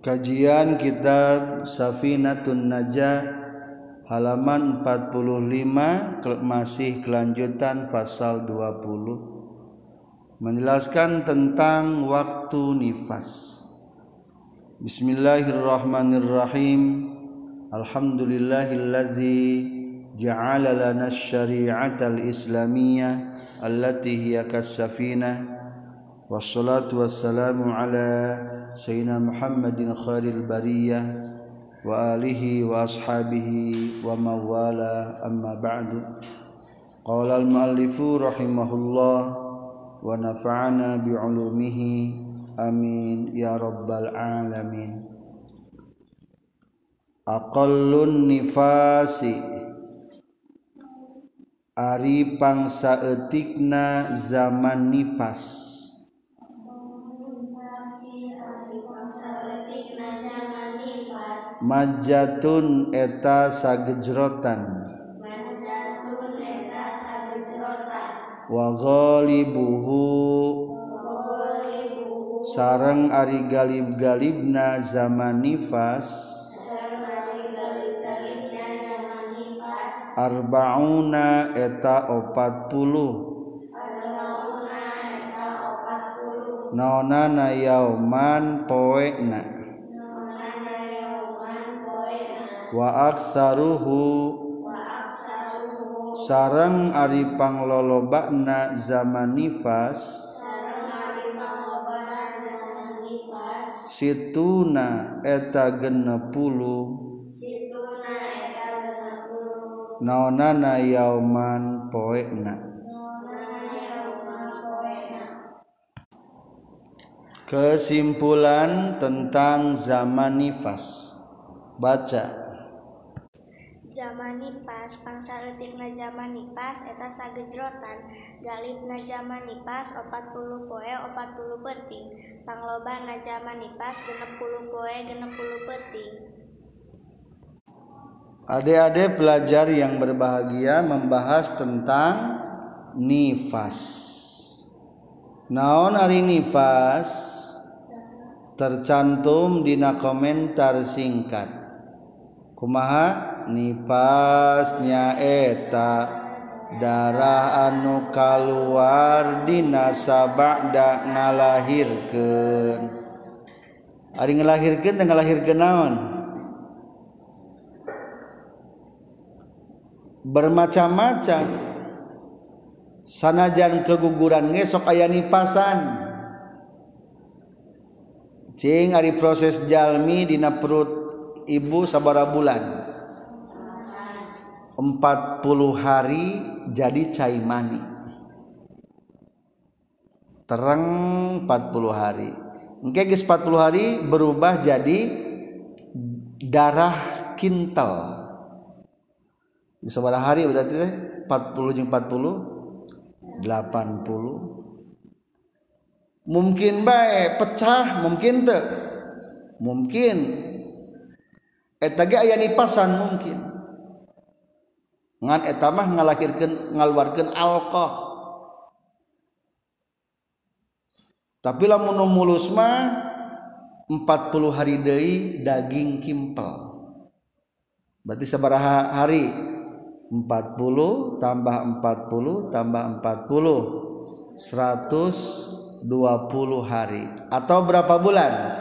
Kajian kitab Safinatun Najah halaman 45 masih kelanjutan pasal 20 menjelaskan tentang waktu nifas. Bismillahirrahmanirrahim. Alhamdulillahillazi ja'ala lana syari'atal islamiyah allati hiya kas-safinah والصلاة والسلام على سيدنا محمد خير البرية وآله وأصحابه ومن أما بعد قال المؤلف رحمه الله ونفعنا بعلومه. آمين. يا رب العالمين. أقل النفاس Ari pangsa etikna zaman nipas Majatun eta sagejrotan. Wa ghalibuhu. Sareng ari galib-galibna zaman nifas. Arbauna eta opat puluh naonana yauman poena wa aksaruhu. Sarang ari panglolobakna zaman nifas. Situna eta genep puluh naonana yauman poekna. Kesimpulan tentang zaman nifas. Baca zaman nipas pangsa letikna zaman nipas eta sagejrotan galibna zaman nipas 40 poe 40 peting panglobana zaman nipas 60 poe 60 peting Adik-adik pelajar yang berbahagia membahas tentang nifas. Naon hari nifas? Tercantum di komentar singkat. kumaha? Nipas nyaeta darah anu kaluar dina sabada ngalahirkeun. Ari ngalahirkeun teh ngalahirkeun naon? Bermacam-macam. Sanajan keguguran ngesok aya nipasan. Cing ari proses jalmi dina perut ibu sabara bulan. 40 hari jadi cai mani. Terang 40 hari. Engke geus 40 hari berubah jadi darah kintal. Bisa berapa hari berarti teh 40 jeung 40 80 mungkin bae pecah mungkin teu. Mungkin aya nipasan mungkin. Ngan etamah ngalahirkan ngaluarkan alkoh. Tapi lamun mulus mah 40 hari deui daging kimpel. Berarti sabaraha hari 40 tambah 40 tambah 40 120 hari. Atau berapa bulan?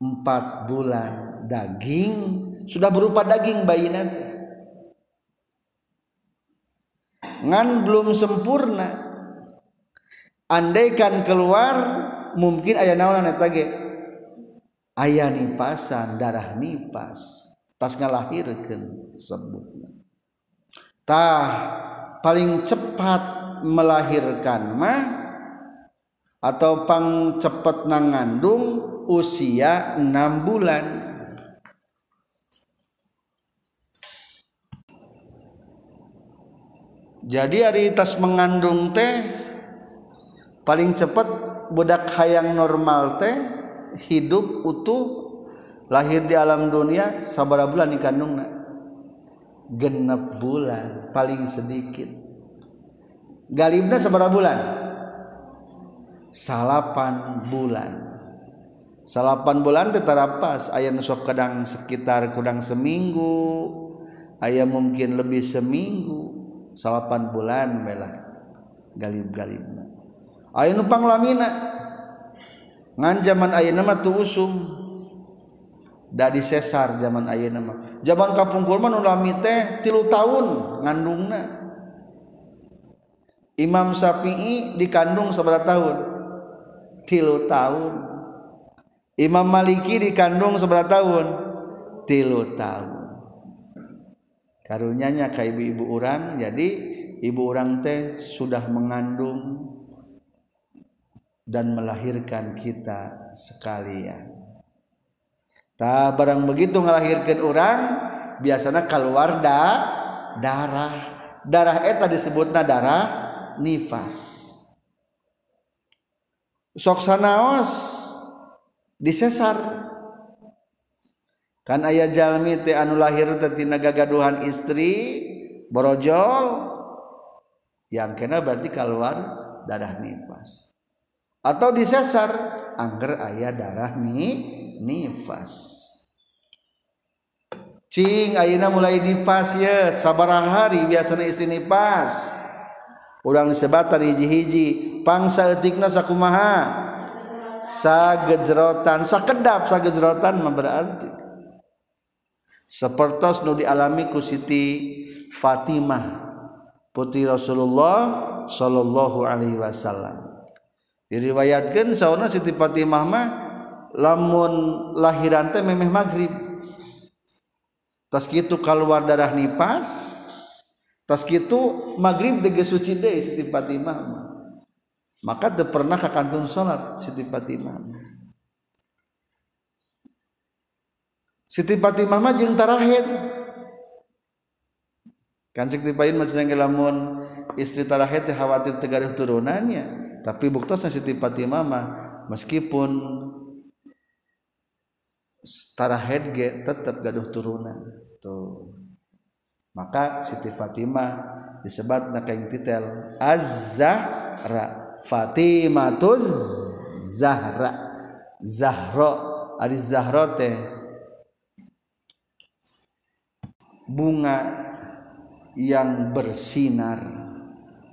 4 bulan daging sudah berupa daging bayi nanti ngan belum sempurna. Andaikan keluar mungkin ayah naon eta ge aya nipasan darah nipas. Tas ngalahirkeun sebutna. Tah paling cepat melahirkan mah atau pang cepet nangandung usia 6 bulan. Jadi hari tas mengandung teh paling cepat budak hayang normal teh hidup utuh lahir di alam dunia sabara bulan dikandungna genep bulan paling sedikit. Galibna sabara bulan? Salapan bulan salapan bulan tetara pas ayah nusok kadang sekitar kurang seminggu. Ayah mungkin lebih seminggu. Salapan bulan belah galib-galib ayah nupang lamina ngan zaman ayah nama tuh usum. Da sesar zaman ayah nama. Zaman kapungkur mah ulami teh tilu tahun ngandungna. Imam Syafi'i dikandung seberapa tahun. Tilu tahun. Imam Maliki dikandung seberapa tahun. Tilu tahun. Karunyanya ke ibu-ibu orang. Jadi ibu orang teh sudah mengandung dan melahirkan kita sekalian. Tak barang begitu melahirkan orang biasanya keluar da, darah. Darah eta disebutnya darah nifas. Sok sanaos disesar kan ayah jalmi teh anu lahir tetina gagaduhan istri borojol. Yang kena berarti keluar darah nifas. Atau disesar angger ayah darah ni nifas. Cing ayana mulai nifas ya sabaraha hari biasanya istri nifas. Urang disebatan hiji-hiji. Pangsa etikna sakumaha. sagejrotan sakedap sagejrotan berarti. Sepertos nu dialami ku Siti Fatimah putri Rasulullah sallallahu alaihi wasallam. Diriwayatkeun sauna Siti Fatimah mah lamun lahiran teh memeh maghrib tas kitu keluar darah nipas tas kitu maghrib deges suci deui Siti Fatimah mah. Maka teu pernah ka kantun salat Siti Fatimah. Siti Fatimah mah jeung tarahed kan cek dipain cenah lamun istri tarahed teh khawatir teu gaduh turunannya tapi buktosna Siti Fatimah mah meskipun tarahed ge tetap gaduh turunan. Tuh. Maka Siti Fatimah disebut nak yang titel Az-Zahra Fatimatuz Zahra. Zahra. Ari Zahra teh bunga yang bersinar.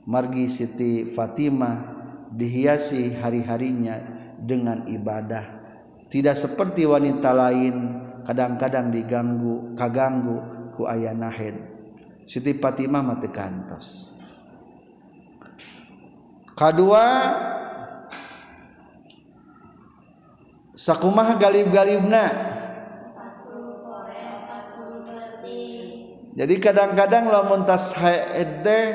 Margi Siti Fatimah dihiasi hari-harinya dengan ibadah. Tidak seperti wanita lain kadang-kadang diganggu kaganggu ku ayah nahid Siti Fatimah mati kantos kedua sakumah galib-galibna. Jadi kadang-kadang lamun tashid teh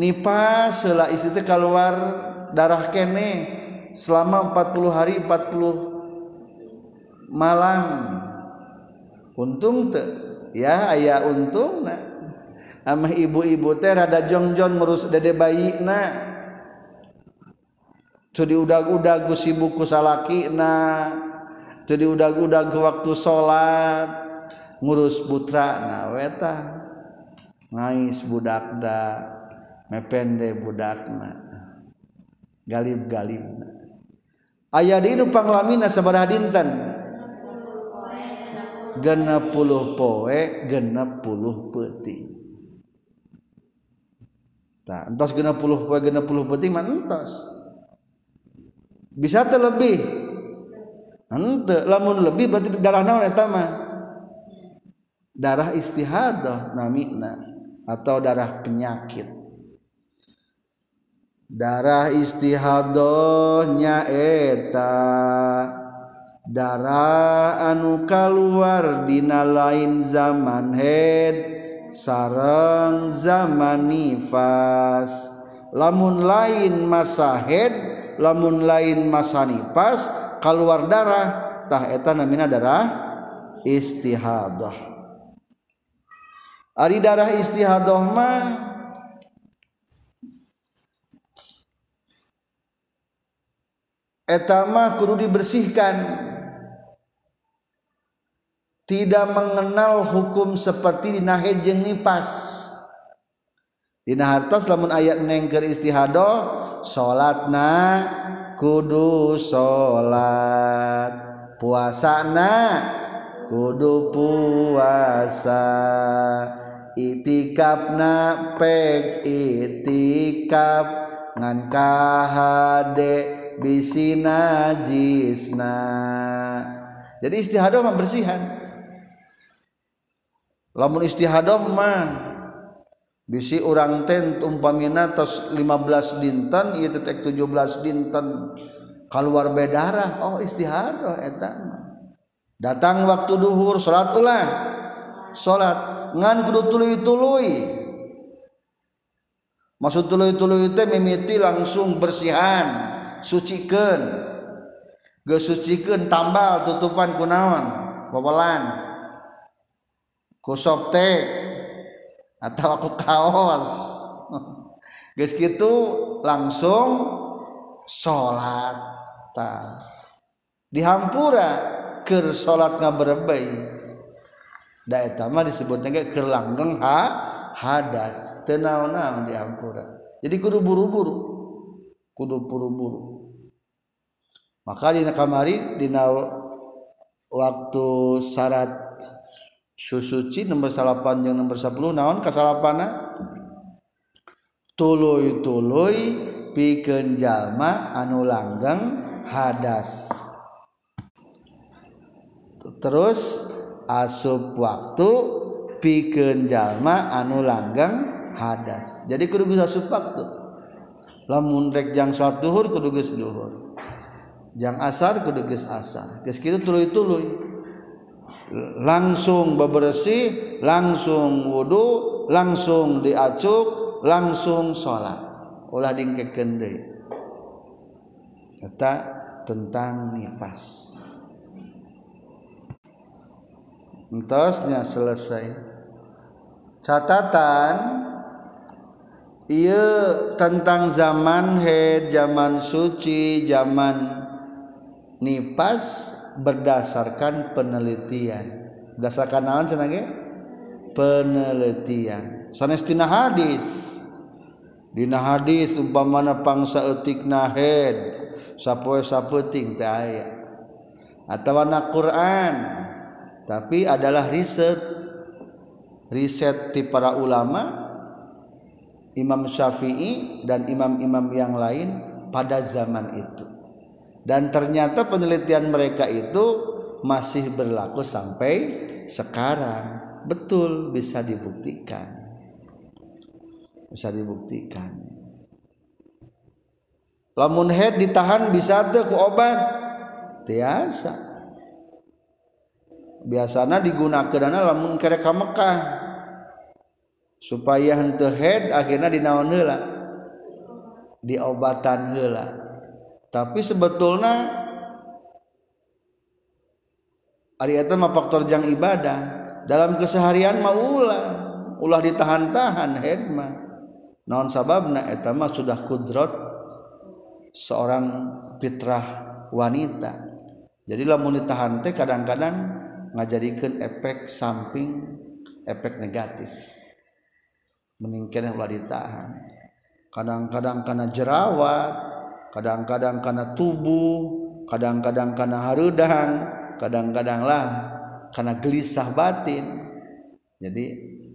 nipas setelah istri teh keluar darah kene selama 40 hari 40 malam. Untung teh ya aya untung nah. Ibu-ibu teh rada jongjon ngurus dede bayi nah. Jadi udah-udah gue sibuk salaki na jadi udah-udah ke waktu sholat. Ngurus putra na weta ngais budak da mepende budakna. Galib galib ayah di nu panglamina sabaraha dinten genep puluh poe genep puluh peti. Tak entos genep puluh poe genep puluh peti mah entos bisa terlebih ente lamun lebih berarti darah naon eta mah? Darah istihadah namina atau darah penyakit. Darah istihadahnya eta darah anu keluar dina lain zaman head sarang zaman nifas. Lamun lain masa head lamun lain masani pas keluar darah tah eta namina darah istihadah. Ari darah istihadah mah eta mah kudu dibersihkan. Tidak mengenal hukum seperti dinahed jeung nipas Dina hartas lamun ayat neng keur istihadoh salatna kudu salat puasana kudu puasa. Itikapna peg itikap ngan kahade bisi najisna jadi istihadoh mah bersihan. Lamun istihadoh mah bisi orang ten umpamina tos 15 dinten ieu teh 17 dinten. Keluar bedarah oh istihadah eta datang waktu duhur salat ulah salat. Ngan kudu tuluy-tuluy. Maksud tuluy-tuluy teh mimiti langsung bersihan sucikeun. Geus sucikeun tambal tutupan kunaon babalan kusop teh. atau aku kaos. Guys gitu langsung sholat. Ta. Dihampura ker sholat nggak berbay da etama disebutnya kayak ker langgeng ha hadas. Tenau naon dihampura. Jadi kudu buru-buru. Kudu buru-buru. Maka di kamari di waktu syarat susuci nomor salapan yang nomor 10 naon kasalapana tuluy-tuluy pikeun jalma anu langgeng hadas. Terus asup waktu pikeun jalma anu langgeng hadas. Jadi kudu geus asup waktu. Lamun rek jang salat duhur kudu geus duhur. Jang asar kudu geus asar. Geus kitu tuluy-tuluy langsung bebersih langsung wudu langsung diacuk langsung salat ulah dingkekeun deui eta tentang nifas. Entosnya selesai. Catatan iya tentang zaman head zaman suci zaman nifas berdasarkan penelitian. Berdasarkan naon cenah penelitian. Sanes tina hadis. Dina hadis umpamana pangsa etik nahed sapoe sapeting teh aya. Atau anak Quran. Tapi adalah riset. Riset ti para ulama Imam Syafi'i dan imam-imam yang lain pada zaman itu dan ternyata penelitian mereka itu masih berlaku sampai sekarang. Betul bisa dibuktikan. Bisa dibuktikan. Lamun head ditahan bisa tuh ku obat. Tiasa. Biasanya digunakan lamun kerek Mekah. Supaya hente head akhirnya dinaon heula. Diobatan heula tapi sebetulnya Ari eta mah faktor jang ibadah. Dalam keseharian mah ulah ulah ditahan-tahan hedma non sababna eta mah sudah kudrot seorang fitrah wanita. Jadi lamun ditahan teh kadang-kadang ngajadikeun efek samping efek negatif. Meningkatnya ulah ditahan. Kadang-kadang karena jerawat kadang-kadang karena tubuh kadang-kadang karena harudang kadang-kadang lah karena gelisah batin. Jadi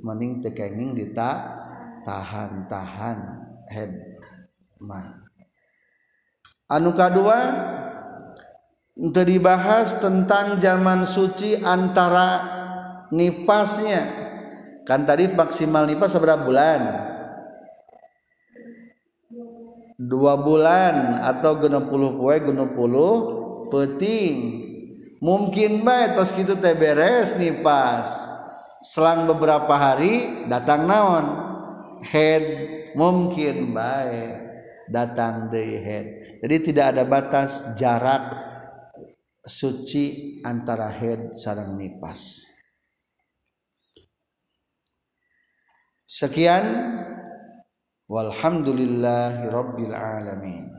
mending tekenging dita tahan-tahan head mah anuka kedua untuk dibahas tentang zaman suci antara nipasnya. Kan tadi maksimal nipas seberapa bulan dua bulan atau genep puluh poe genep puluh peting. Mungkin baik tos gitu teh beres nih pas. Selang beberapa hari datang naon? Head mungkin baik datang dari head. Jadi tidak ada batas jarak suci antara head sarang nipas. Sekian walhamdulillahirabbil alamin.